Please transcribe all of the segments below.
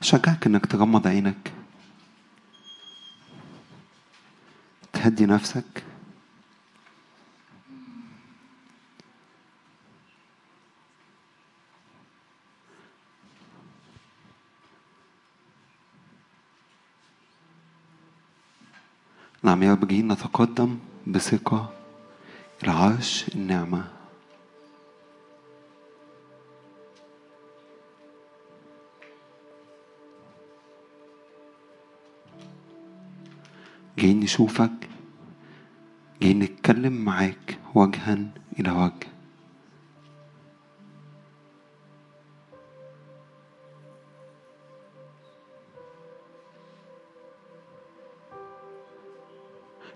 شجعك إنك تغمض عينك. تهدي نفسك. نعم يا رب جايين نتقدم بثقة إلى عرش النعمة. جايين نشوفك جايين نتكلم معاك وجها إلى وجه.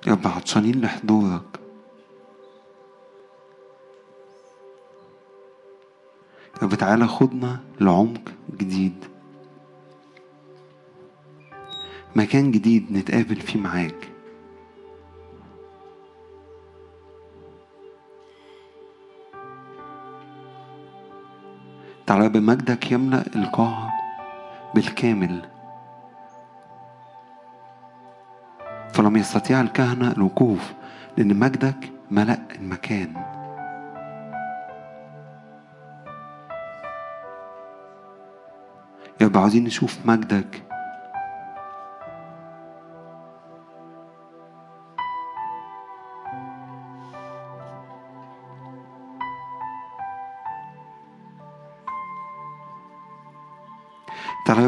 يا رب عطشانين لحضورك. يا رب تعالى خدنا لعمق جديد. مكان جديد نتقابل فيه معاك. تعالى بمجدك يملأ القاعة بالكامل. فلم يستطيع الكهنة الوقوف لأن مجدك ملأ المكان. يا رب عاوزين نشوف مجدك.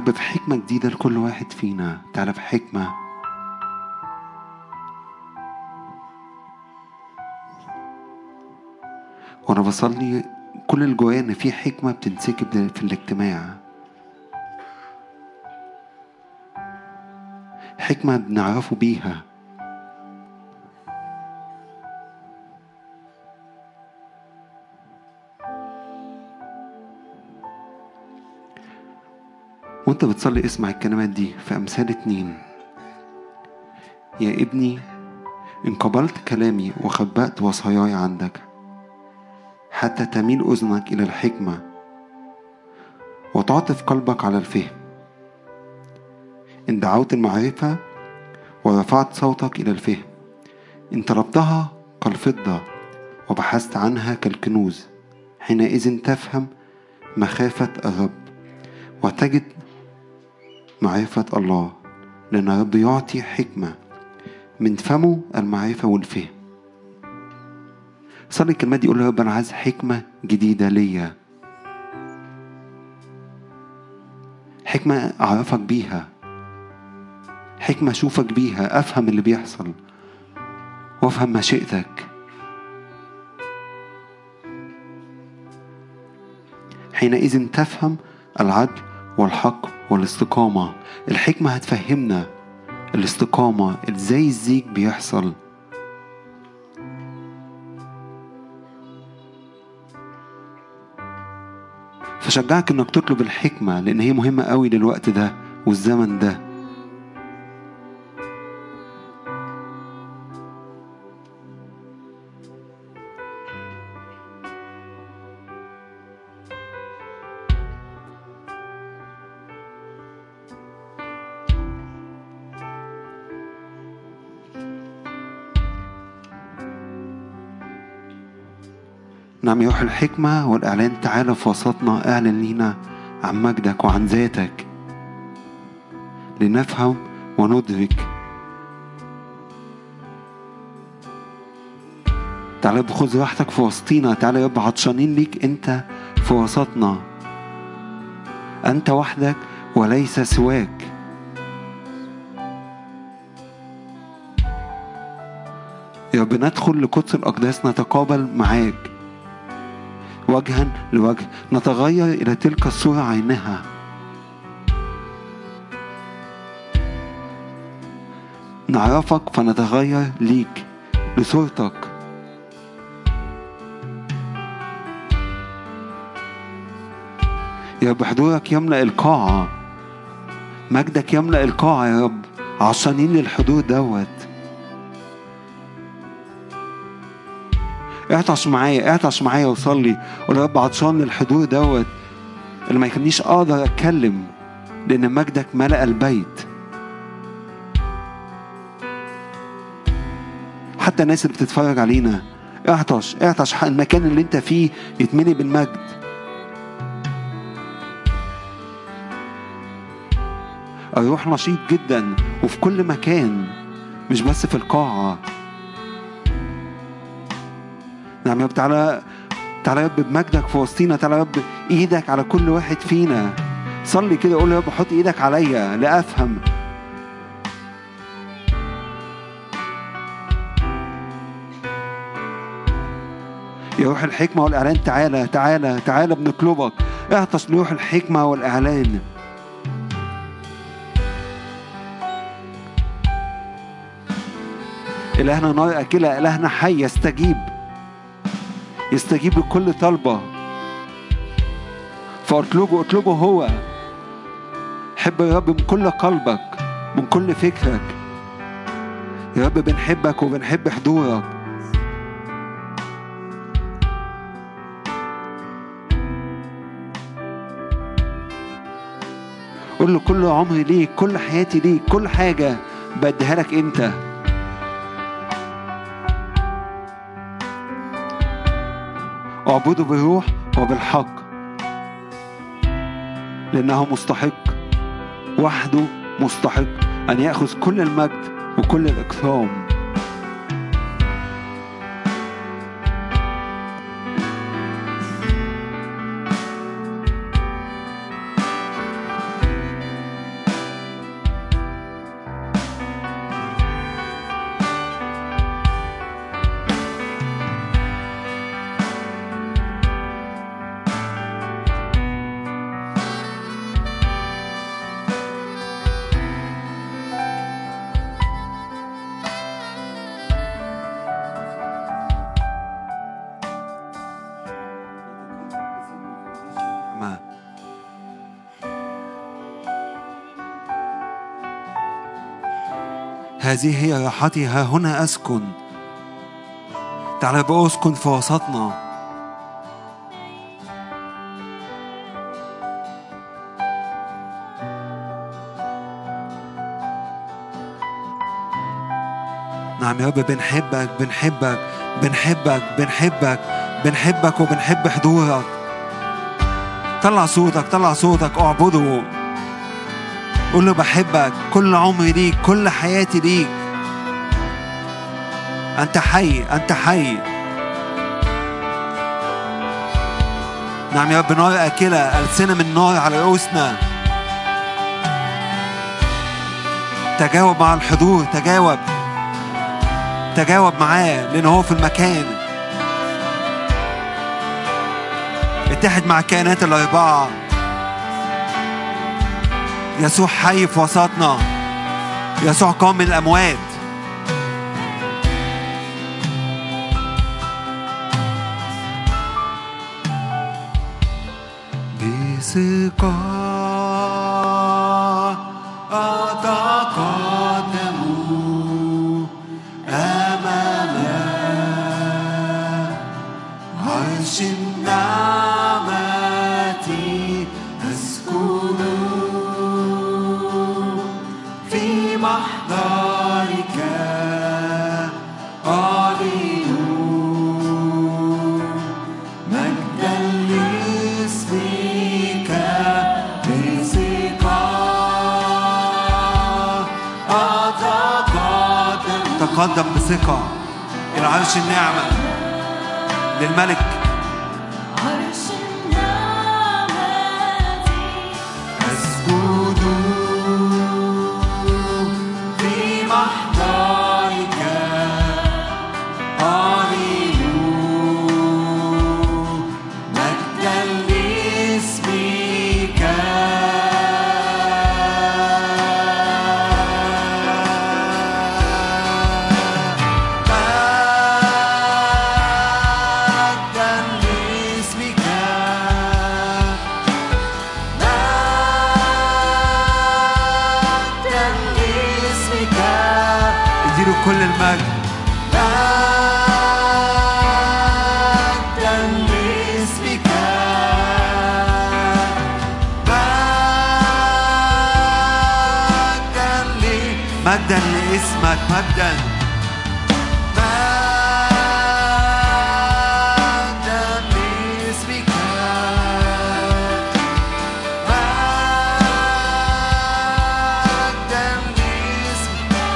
رب بحكمة جديدة لكل واحد فينا. تعالى بحكمة وأنا بصلي كل اللي جوايا إن في حكمة بتنسكب في الاجتماع. حكمة بنعرفه بيها. وانت بتصلي اسمع الكلمات دي في أمثال اتنين. يا ابني إن قبلت كلامي وخبأت وصاياي عندك حتى تميل أذنك إلى الحكمة وتعطف قلبك على الفهم. إن دعوت المعرفة ورفعت صوتك إلى الفهم. إن طلبتها كالفضة وبحثت عنها كالكنوز. حينئذ تفهم مخافة الرب وتجد معرفة الله لأن الرب يعطي حكمة من فمه المعرفة والفهم. صلي الكلمات دي قول له يا رب أنا عايز حكمة جديدة ليا. حكمة أعرفك بيها. حكمة أشوفك بيها أفهم اللي بيحصل وأفهم مشيئتك حينئذ تفهم العدل والحق والاستقامة. الحكمة هتفهمنا. الاستقامة إزاي الزيج بيحصل. فشجعك إنك تطلب الحكمة لأن هي مهمة قوي للوقت ده والزمن ده. نعم يا روح الحكمة والإعلان تعالى في وسطنا أعلن لينا عن مجدك وعن ذاتك. لنفهم وندرك. تعالى يا رب خذ راحتك في وسطينا تعالى يا رب عطشانين ليك أنت في وسطنا. أنت وحدك وليس سواك. يا رب ندخل لقدس الأقداس نتقابل معاك. وجها لوجه نتغير إلى تلك الصورة عينها. نعرفك فنتغير ليك لصورتك. يا رب حضورك يملأ القاعة. مجدك يملأ القاعة يا رب. عطشانين للحضور دوت. اعطش معايا اعطش معايا وصلي. قول يا رب عطشان للحضور دوت. اللي ما يخلينيش أقدر اتكلم لأن مجدك ملأ البيت. حتى الناس اللي بتتفرج علينا اعطش اعطش. المكان اللي انت فيه يتملي بالمجد. الروح نشيط جدا وفي كل مكان مش بس في القاعة. يا رب تعالى تعالى يا رب بمجدك في وسطينا تعالى يا رب إيدك على كل واحد فينا. صلي كده قول يا رب حط إيدك عليا لأفهم. يا روح الحكمة والإعلان تعالى تعالى تعالى بنطلبك اعطش لروح الحكمة والإعلان. إلهنا نار أكلة إلهنا حي يستجيب. يستجيب لكل طلبة. فاطلبه اطلبه هو. حب يا رب من كل قلبك من كل فكرك. يا رب بنحبك وبنحب حضورك. قول له كل عمري ليك كل حياتي ليك كل حاجة بديها لك انت اعبده بالروح وبالحق لأنه مستحق وحده مستحق أن يأخذ كل المجد وكل الإكرام هذه هي راحتي ها هنا أسكن. تعالى بقى أسكن في وسطنا. نعم يا رب بنحبك بنحبك بنحبك بنحبك بنحبك وبنحب حضورك. طلع صوتك طلع صوتك اعبده. قول له بحبك كل عمري ليك كل حياتي ليك. أنت حي أنت حي. نعم يا رب نار آكلة ألسنة من نار على رؤوسنا. تجاوب مع الحضور تجاوب. تجاوب معاه لأن هو في المكان. اتحد مع الكائنات الأربعة. يسوع حي في وسطنا. يسوع قام من الأموات. بثقة أتقدم تقدم بثقة. إلى عرش النعمة. للملك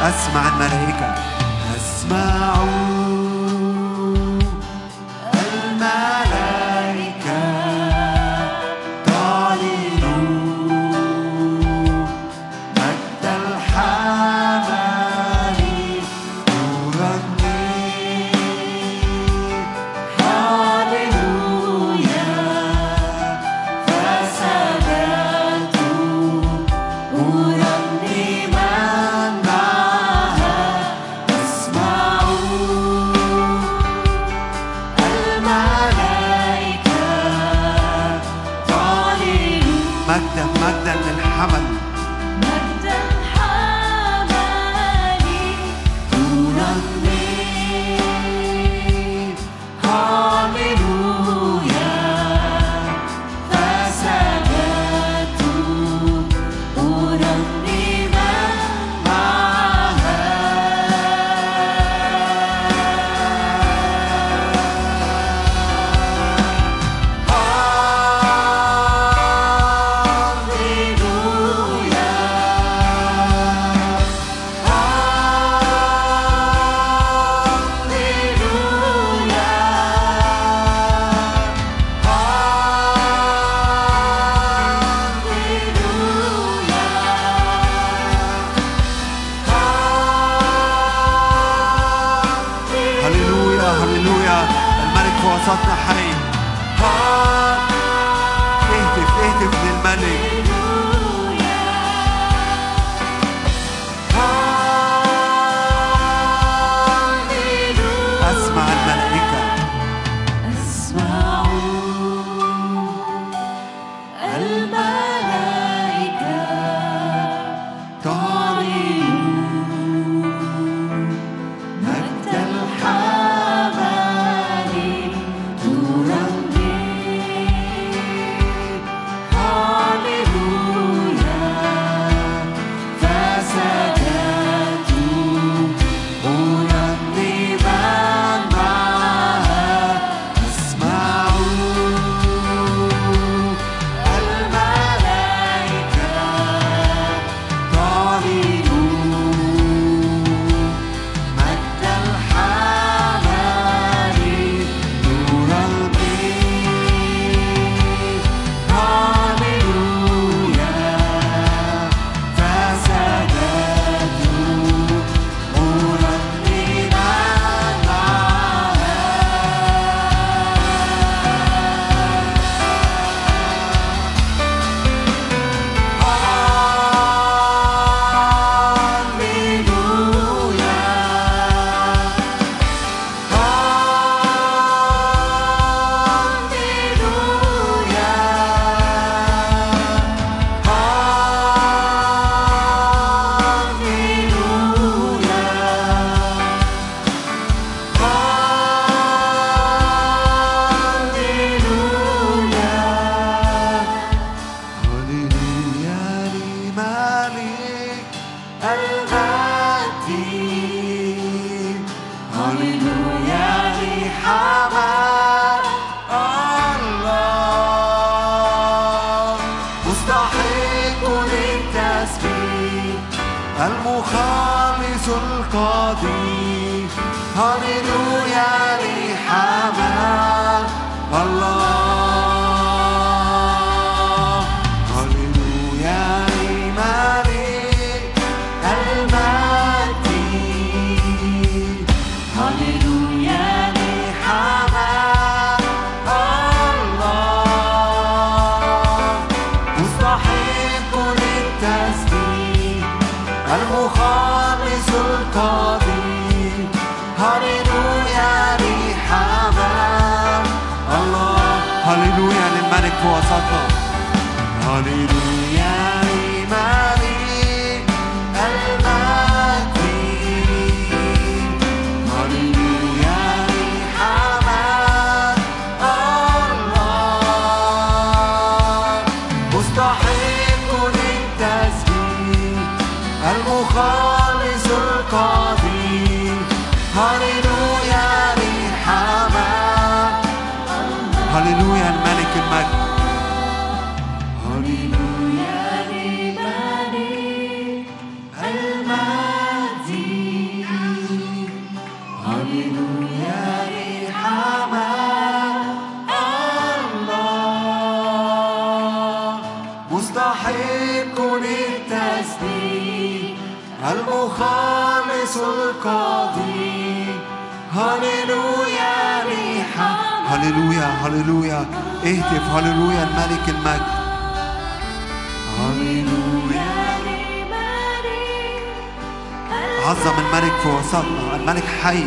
لاسمك أسمع الملائكة للملك هللويا اهتف هللويا الملك المجد هللويا عظم الملك في وسطنا الملك حي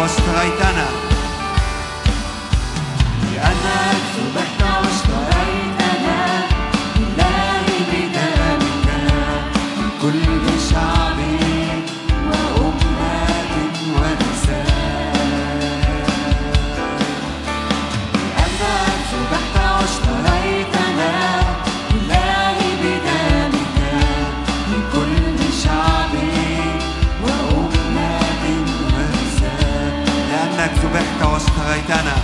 واستغيثنا لأنك تبكي Ventana.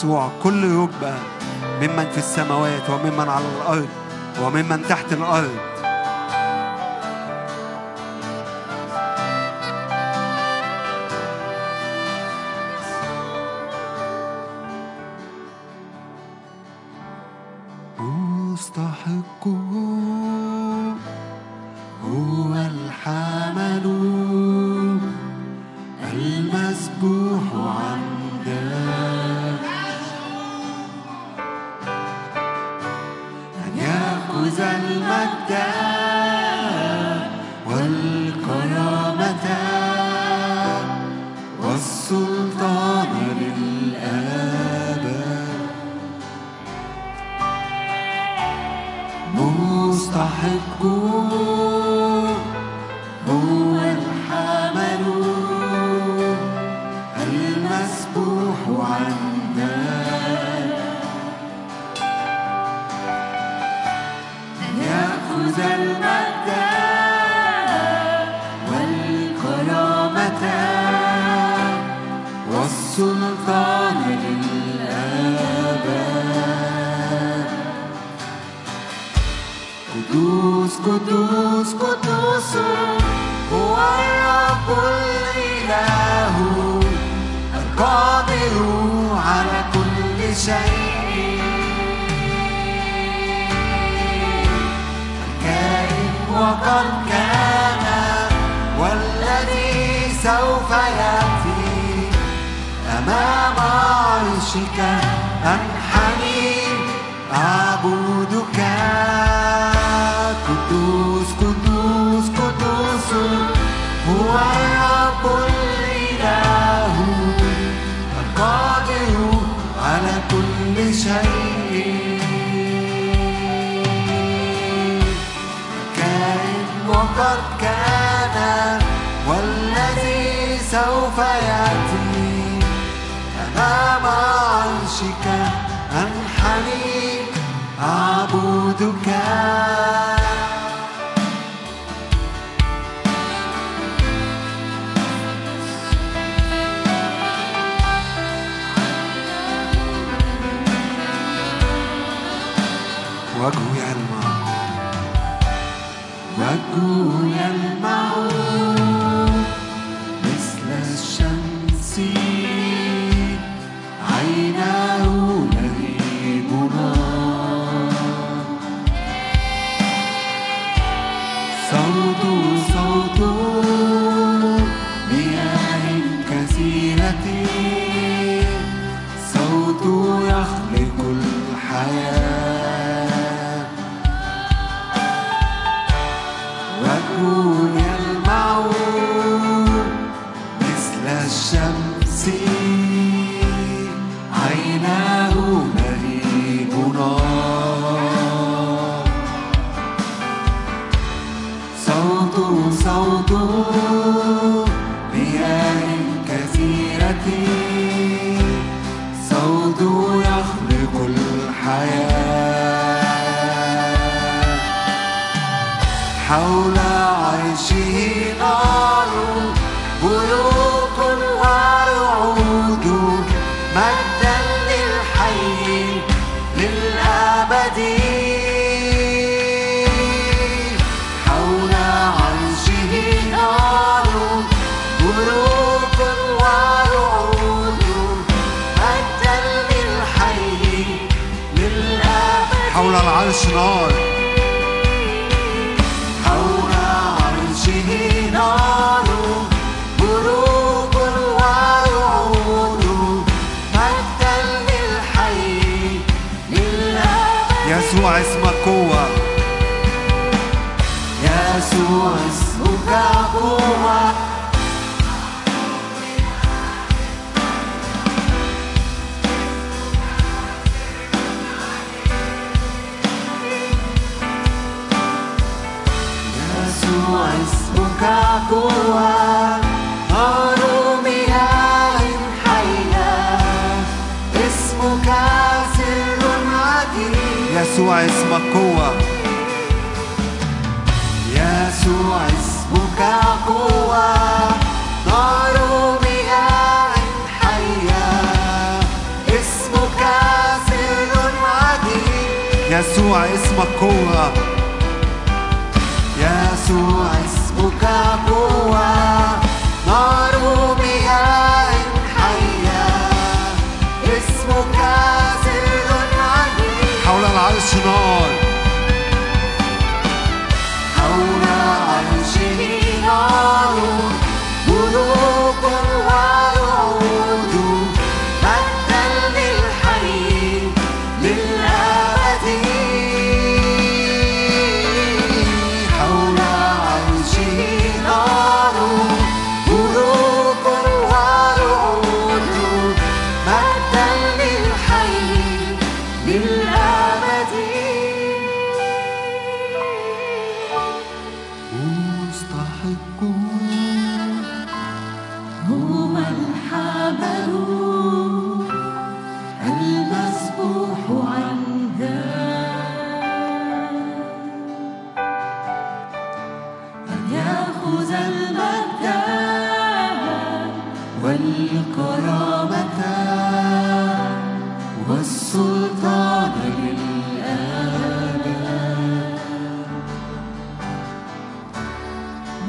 يسوع كل يجبى ممن في السماوات وممن على الأرض وممن تحت الأرض. مستحقون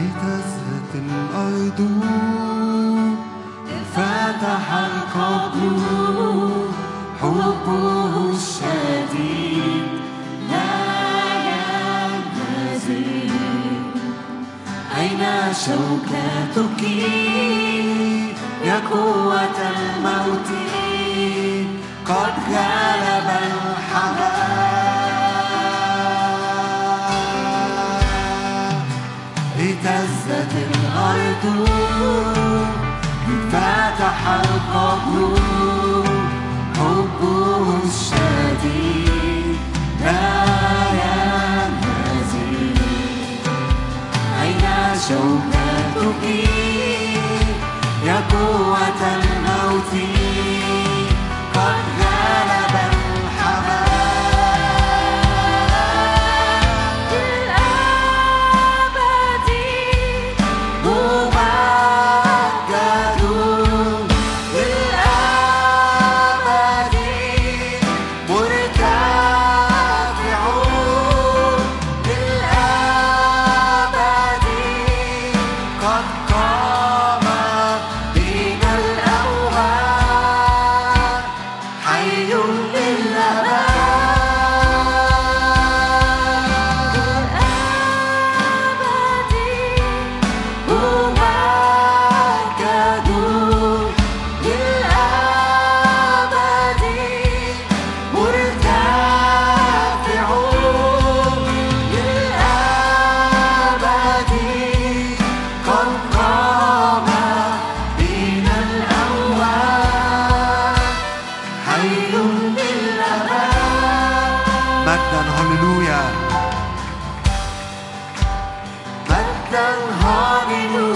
لتزهد الأرض انفتح القبر حبه الشديد لا ينهزم أين شوكتك؟ يا قوة الموت قد غلب الحباب الأرض انفتح القبر حبه الشديد لا ينهزم أين شوكتك يا قوة Hallelujah.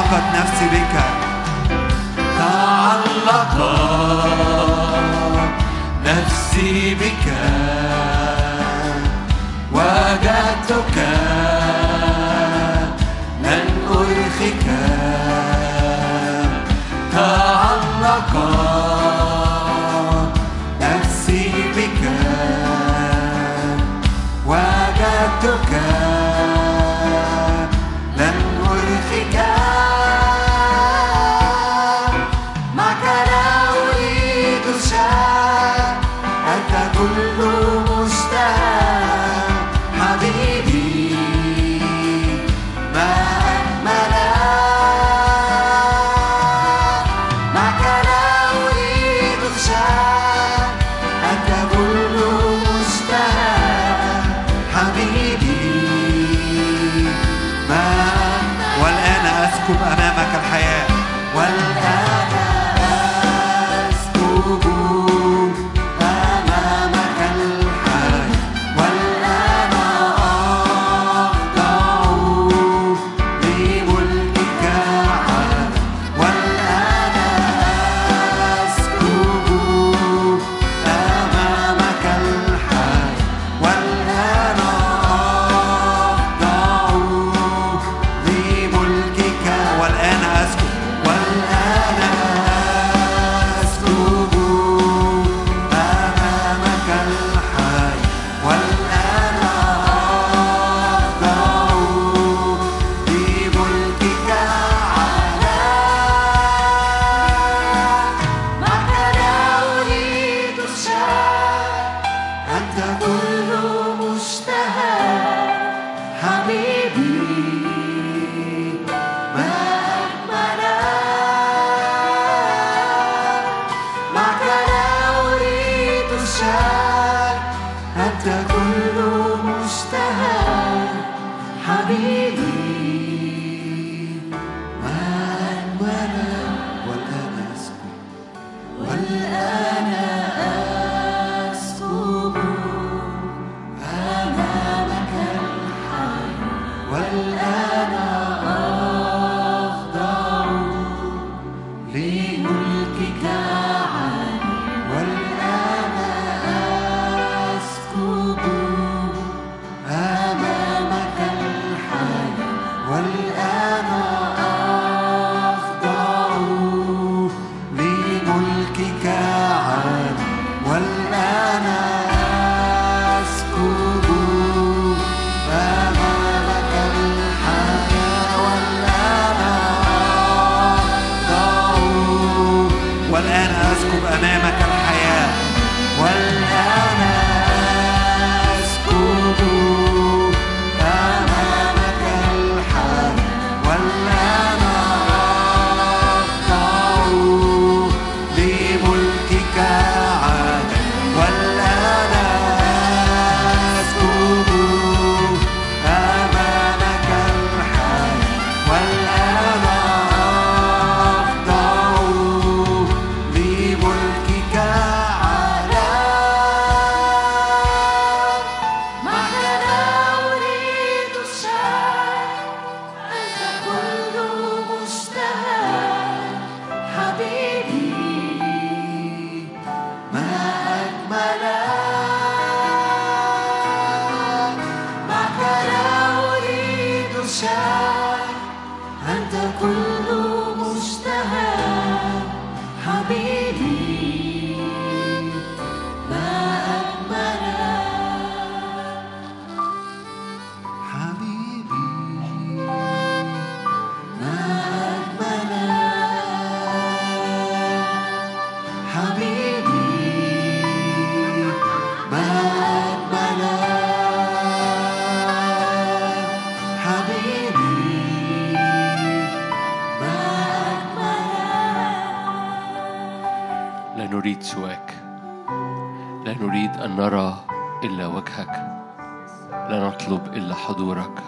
تعلقت نفسي بك. تعلق نفسي بك. وجدتك حبيبي ما نريد أن نرى إلا وجهك. لا نطلب إلا حضورك.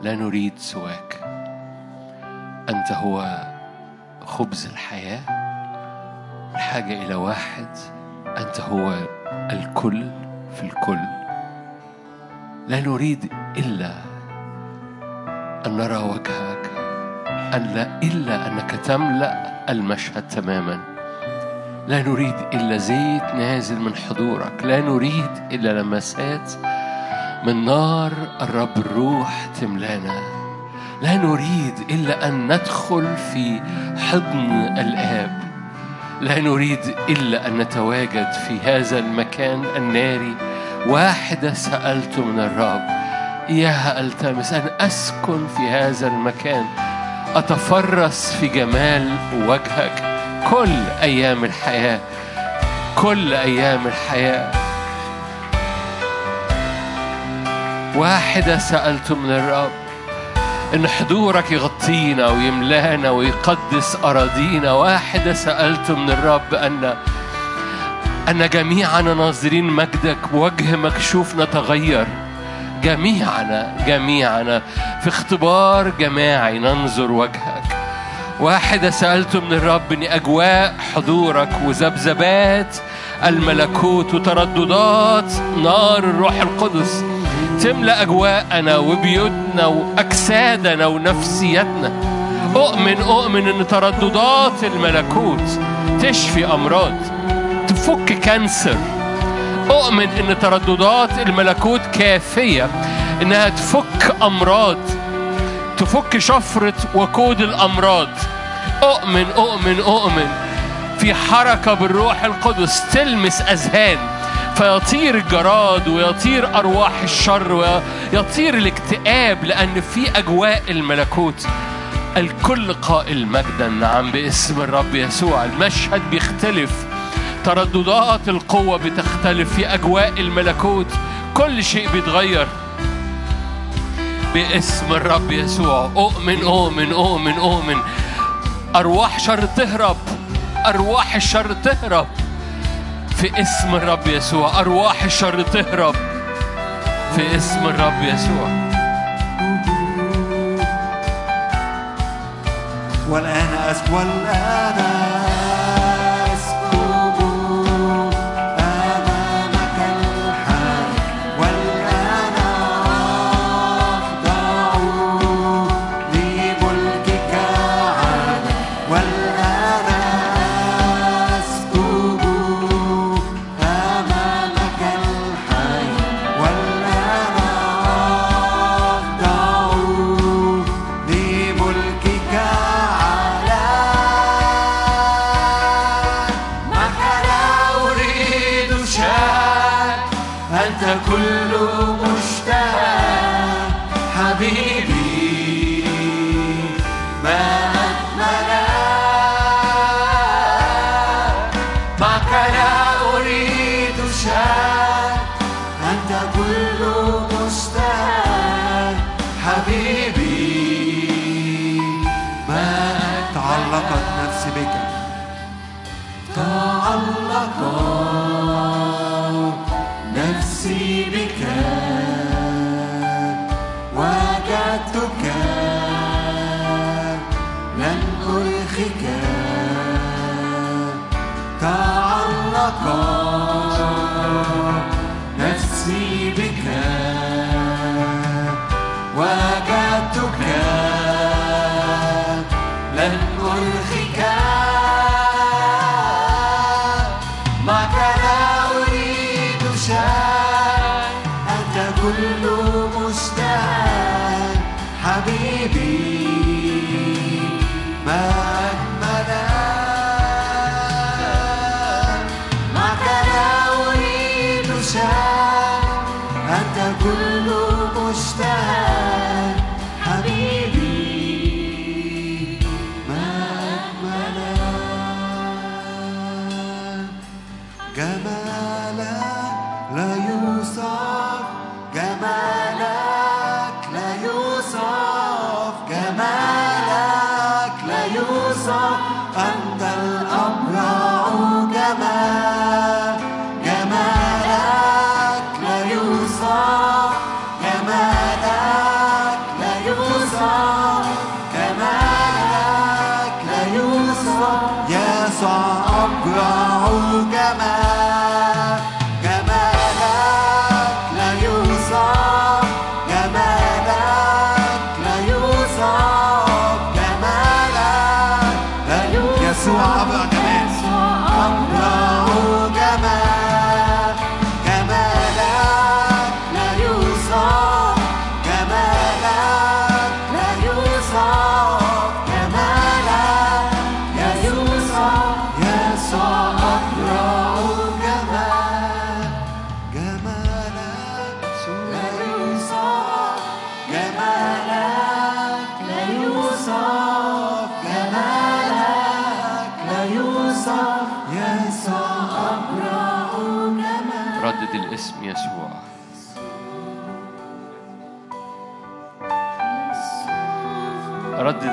لا نريد سواك. أنت هو خبز الحياة. الحاجة إلى واحد. أنت هو الكل في الكل. لا نريد إلا أن نرى وجهك. أن لا إلا أنك تملأ المشهد تماما. لا نريد إلا زيت نازل من حضورك. لا نريد إلا لمسات من نار الرب الروح تملانا. لا نريد إلا أن ندخل في حضن الآب. لا نريد إلا أن نتواجد في هذا المكان الناري. واحدة سألت من الرب إياها ألتمس أن أسكن في هذا المكان أتفرس في جمال وجهك؟ كل أيام الحياة كل أيام الحياة. واحدة سألت من الرب إن حضورك يغطينا ويملانا ويقدس أراضينا. واحدة سألت من الرب أن أن جميعنا ناظرين مجدك بوجه مكشوف نتغير جميعنا جميعنا في اختبار جماعي ننظر وجهك. واحدة سألت من الرب أن أجواء حضورك وذبذبات الملكوت وترددات نار الروح القدس تملأ أجواءنا وبيوتنا وأجسادنا ونفسيتنا. أؤمن أؤمن أن ترددات الملكوت تشفي أمراض تفك كانسر. أؤمن أن ترددات الملكوت كافية إنها تفك أمراض. تفك شفرة وكود الأمراض. أؤمن أؤمن أؤمن. في حركة بالروح القدس تلمس أذهان فيطير الجراد ويطير أرواح الشر ويطير الاكتئاب لأن في أجواء الملكوت. الكل قائل مجدا نعم باسم الرب يسوع. المشهد بيختلف. ترددات القوة بتختلف في أجواء الملكوت. كل شيء بيتغير. باسم الرب يسوع. أؤمن أؤمن أؤمن أؤمن. أرواح شر تهرب. أرواح الشر تهرب. في اسم الرب يسوع. أرواح الشر تهرب. في اسم الرب يسوع. والآن أسكب والآن تعلقت نفسي بك. تعلقت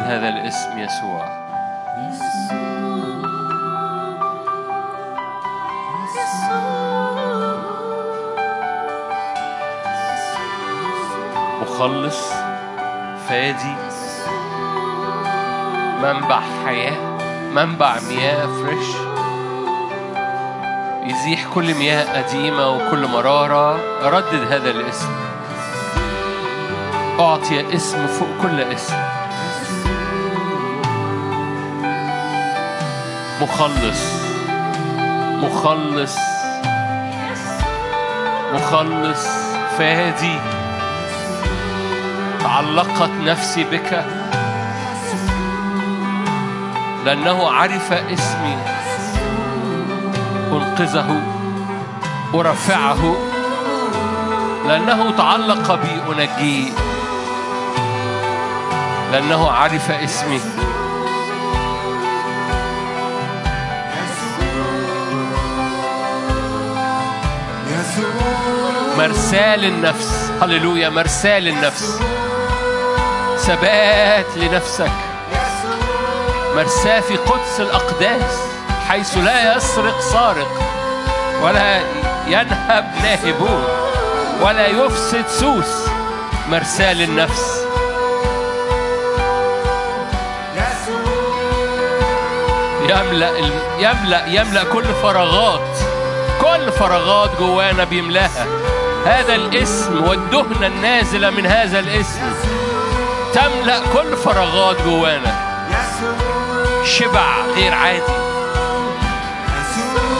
هذا الاسم يسوع؟ مخلص فادي منبع حياة منبع مياه فريش يزيح كل مياه قديمة وكل مرارة. ردد هذا الاسم. أعطي اسم فوق كل اسم. مخلص. مخلص. مخلص. فادي. تعلقت نفسي بك. لأنه عرف اسمي. أنقذه. أرفعه. لأنه تعلق بي. أنجيه. لأنه عرف اسمي. مرساة للنفس هللويا مرساة للنفس ثبات لنفسك. مرساة في قدس الأقداس حيث لا يسرق سارق ولا ينهب ناهبون ولا يفسد سوس. مرساة للنفس يملأ يملأ يملأ كل فراغات. كل فراغات جوانا بيملاها. هذا الاسم والدهنة النازلة من هذا الاسم تملأ كل فراغات جوانا. شبع غير عادي.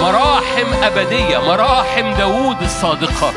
مراحم أبدية مراحم داوود الصادقة.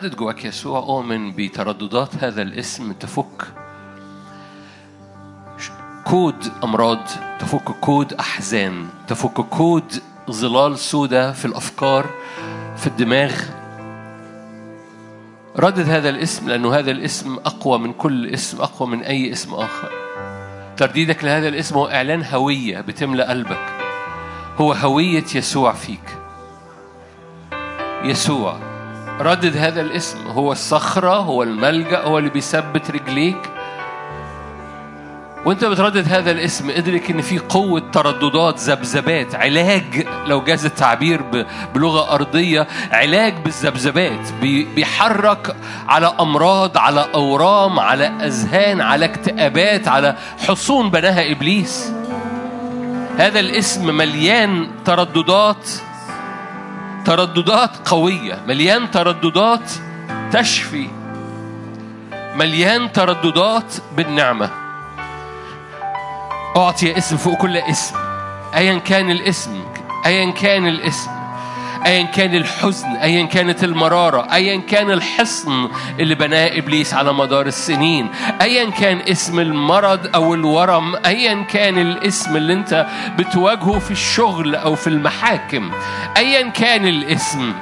ردد جواك يسوع أؤمن بترددات هذا الاسم تفك كود أمراض تفك كود أحزان تفك كود ظلال سودة في الأفكار في الدماغ. ردد هذا الاسم لأنه هذا الاسم أقوى من كل اسم أقوى من أي اسم آخر. ترديدك لهذا الاسم هو إعلان هوية بتملأ قلبك. هو هوية يسوع فيك. يسوع. ردد هذا الاسم. هو الصخرة هو الملجأ هو اللي بيثبت رجليك. وانت بتردد هذا الاسم ادرك إن في قوة ترددات ذبذبات. علاج لو جاز التعبير بلغة أرضية علاج بالذبذبات. بي- بيحرك على أمراض على أورام على أذهان على اكتئابات على حصون بناها إبليس. هذا الاسم مليان ترددات. ترددات قوية. مليان ترددات تشفي. مليان ترددات بالنعمة. أعطي اسم فوق كل اسم. أيا كان الاسم. أيا كان الاسم. أيا كان الحزن أيا كانت المرارة أيا كان الحصن اللي بناه إبليس على مدار السنين أيا كان اسم المرض أو الورم أيا كان الاسم اللي أنت بتواجهه في الشغل أو في المحاكم أيا كان الاسم.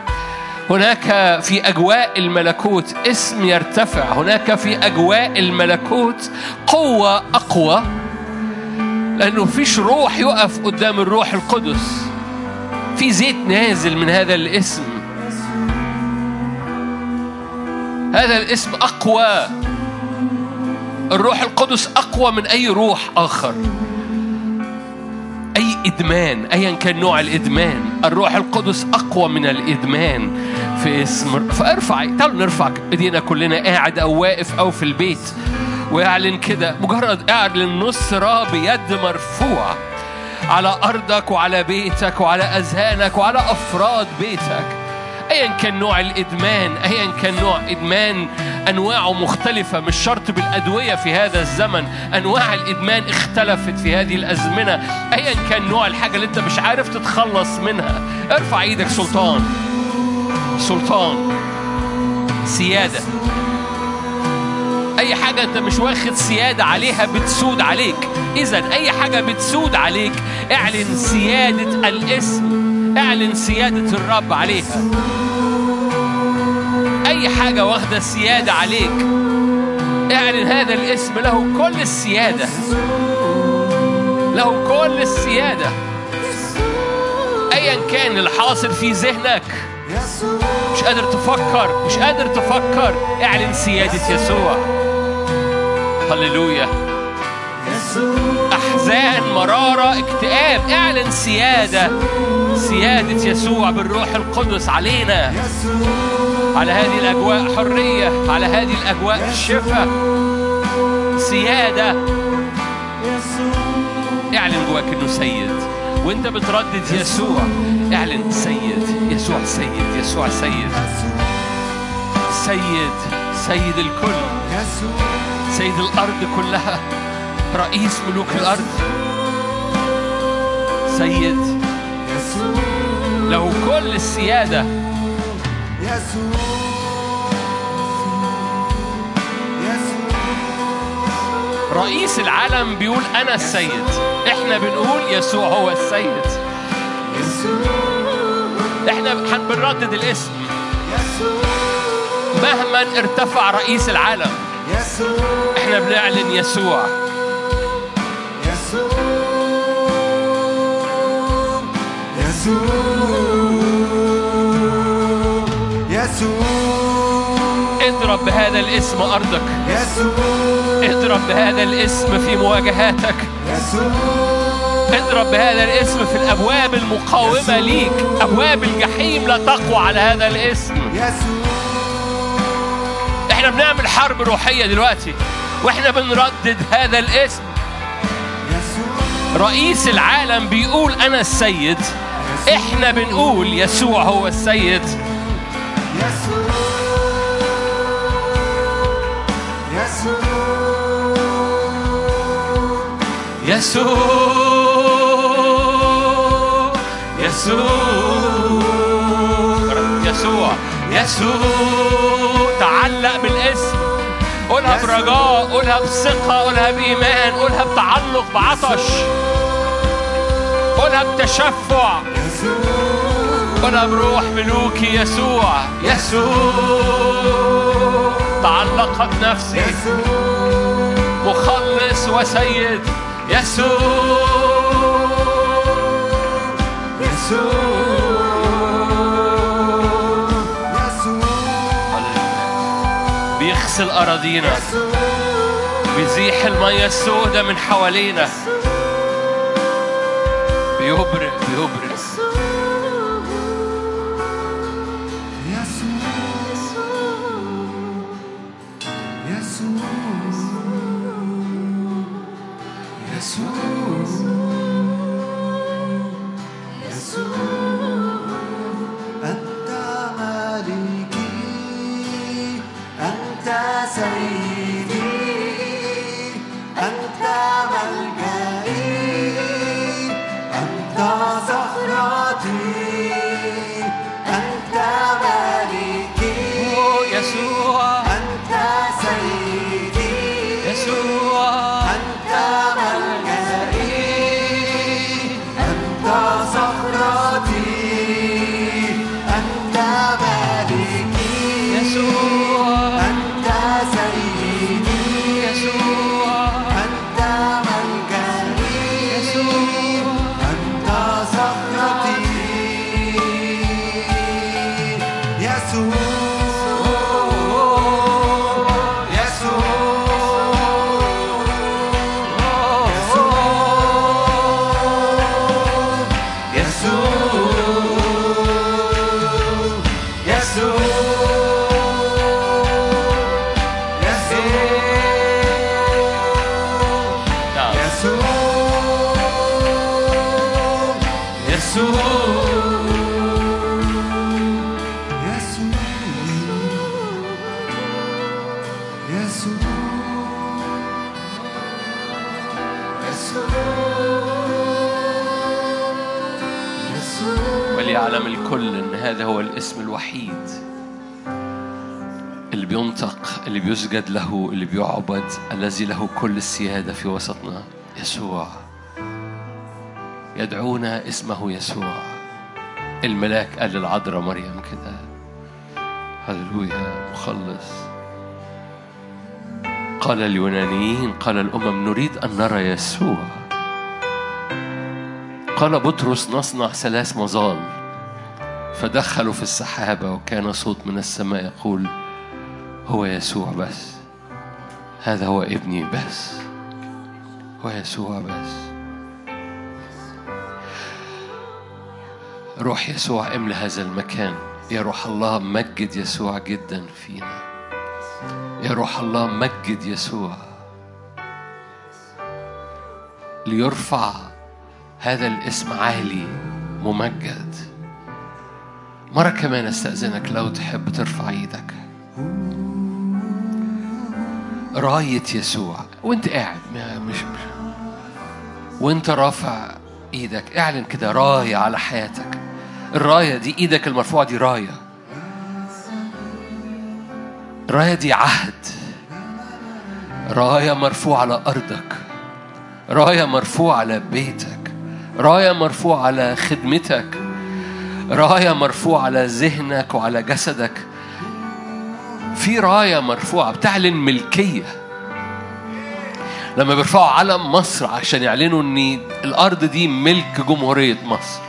هناك في أجواء الملكوت اسم يرتفع هناك في أجواء الملكوت قوة أقوى لأنه فيش روح يقف قدام الروح القدس. في زيت نازل من هذا الاسم. هذا الاسم أقوى. الروح القدس أقوى من أي روح آخر. أي إدمان أيا كان نوع الإدمان. الروح القدس أقوى من الإدمان في اسم فارفع تعالوا نرفع إيدينا كلنا قاعد أو واقف أو في البيت. واعلن كده مجرد اعلن نصرة بيد مرفوع. على أرضك وعلى بيتك وعلى أذهانك وعلى أفراد بيتك. ايا كان نوع الإدمان ايا كان نوع إدمان أنواعه مختلفة مش شرط بالأدوية في هذا الزمن. أنواع الإدمان اختلفت في هذه الأزمنة. ايا كان نوع الحاجة اللي أنت مش عارف تتخلص منها. ارفع إيدك سلطان. سلطان. سيادة. أي حاجة أنت مش واخد سياده عليها بتسود عليك. اذا أي حاجة بتسود عليك اعلن سياده الاسم اعلن سياده الرب عليها. أي حاجة واخدة سياده عليك اعلن هذا الاسم له كل السياده له كل السياده ايا كان الحاصل في ذهنك. مش قادر تفكر مش قادر تفكر. اعلن سياده يسوع. هللويا. أحزان مرارة اكتئاب. اعلن سيادة سيادة يسوع بالروح القدس علينا. على هذه الأجواء حرية على هذه الأجواء شفاء. سيادة. اعلن جواك إنه سيد. وإنت بتردد يسوع. اعلن سيد. يسوع سيد. يسوع سيد. سيد. سيد الكل. سيد الأرض كلها رئيس ملوك الأرض. سيد له كل السيادة. رئيس العالم بيقول أنا السيد. إحنا بنقول يسوع هو السيد. إحنا بنردد الاسم. مهما ارتفع رئيس العالم. إحنا بنعلن يسوع. اضرب بهذا الاسم أرضك. اضرب بهذا الاسم في مواجهاتك. اضرب بهذا الاسم في الأبواب المقاومة ليك. أبواب الجحيم لا تقوى على هذا الاسم. إحنا بنعمل حرب روحية دلوقتي. وإحنا بنردد هذا الاسم. رئيس العالم بيقول أنا السيد. إحنا بنقول يسوع هو السيد. يسوع يسوع يسوع يسوع. تعلق بالاسم قولها برجاء قولها بثقة قولها بإيمان قولها بتعلق بعطش. قولها بتشفع. قولها بروح ملوكي يسوع. يسوع. تعلقت نفسي. مخلص وسيد. يسوع. بيغسل أراضينا بيزيح المية السوداء من حوالينا. بيبرق بيبرق يسوع هذا هو الاسم الوحيد اللي بينطق اللي بيسجد له اللي بيعبد الذي له كل السيادة في وسطنا يسوع. يدعونا اسمه يسوع. الملاك قال للعذراء مريم كده. هللويا مخلص. قال اليونانيين قال الأمم نريد أن نرى يسوع. قال بطرس نصنع ثلاث مظال. فدخلوا في السحابة وكان صوت من السماء يقول هو يسوع بس. هذا هو ابني بس. هو يسوع بس. روح يسوع املى هذا المكان. يا روح الله مجد يسوع جدا فينا. يا روح الله مجد يسوع. ليرفع هذا الاسم عالي ممجد. مرة كمان أستأذنك لو تحب ترفع إيدك. راية يسوع وأنت قاعد مش مش وأنت رافع إيدك اعلن كده راية على حياتك. الراية دي إيدك المرفوعة دي راية. الراية دي عهد. راية مرفوعة على أرضك. راية مرفوعة على بيتك. راية مرفوعة على خدمتك. راية مرفوعة على ذهنك وعلى جسدك. في راية مرفوعة بتعلن ملكية لما بيرفعوا علم مصر عشان يعلنوا إن الأرض دي ملك جمهورية مصر.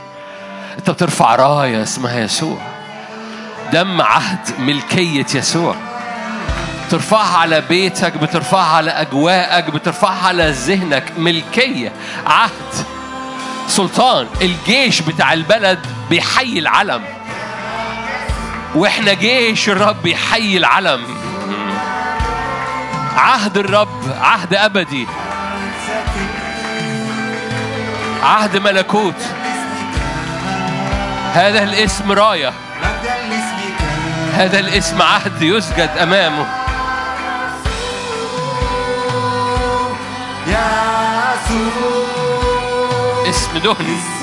أنت بترفع راية اسمها يسوع. دم عهد ملكية يسوع. بترفعها على بيتك بترفعها على أجواءك بترفعها على ذهنك. ملكية عهد. سلطان الجيش بتاع البلد بيحيي العلم وإحنا جيش الرب بيحيي العلم عهد الرب عهد أبدي. عهد ملكوت. هذا الاسم لاسمك هذا الاسم عهد يسجد أمامه. يسوع. اسم دهن.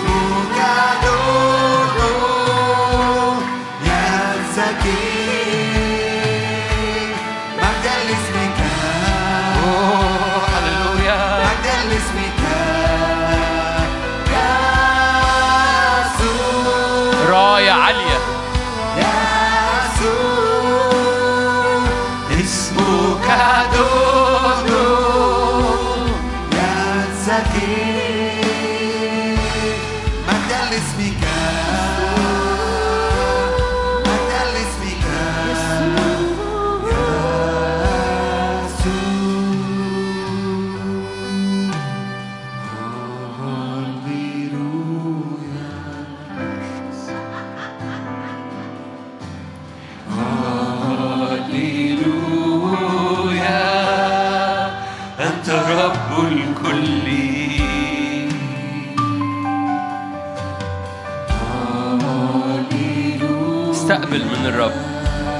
استقبل من الرب.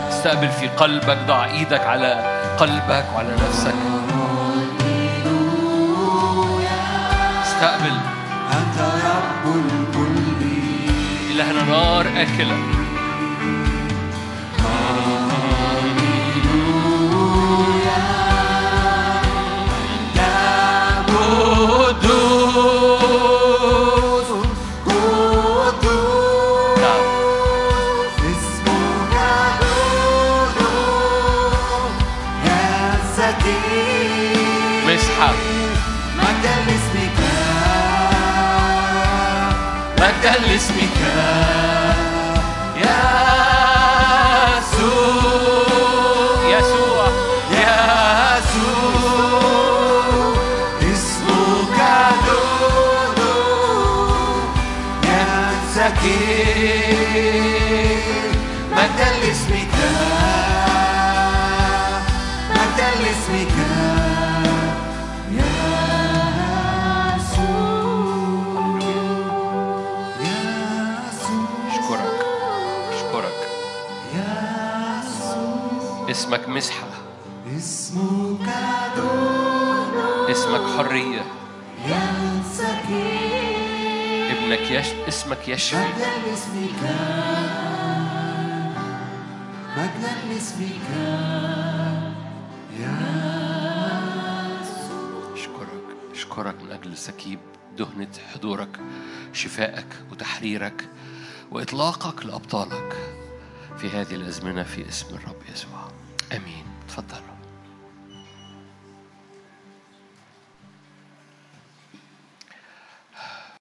استقبل في قلبك ضع إيدك على قلبك وعلى نفسك. استقبل. أنت رب الكل. إلهنا نار آكلة. ابنك يش... اسمك يشفي. مجدا لاسمك مجدا لاسمك اشكرك اشكرك من أجل سكيب دهنة حضورك شفائك وتحريرك وإطلاقك لأبطالك في هذه الأزمنة في اسم الرب يسوع.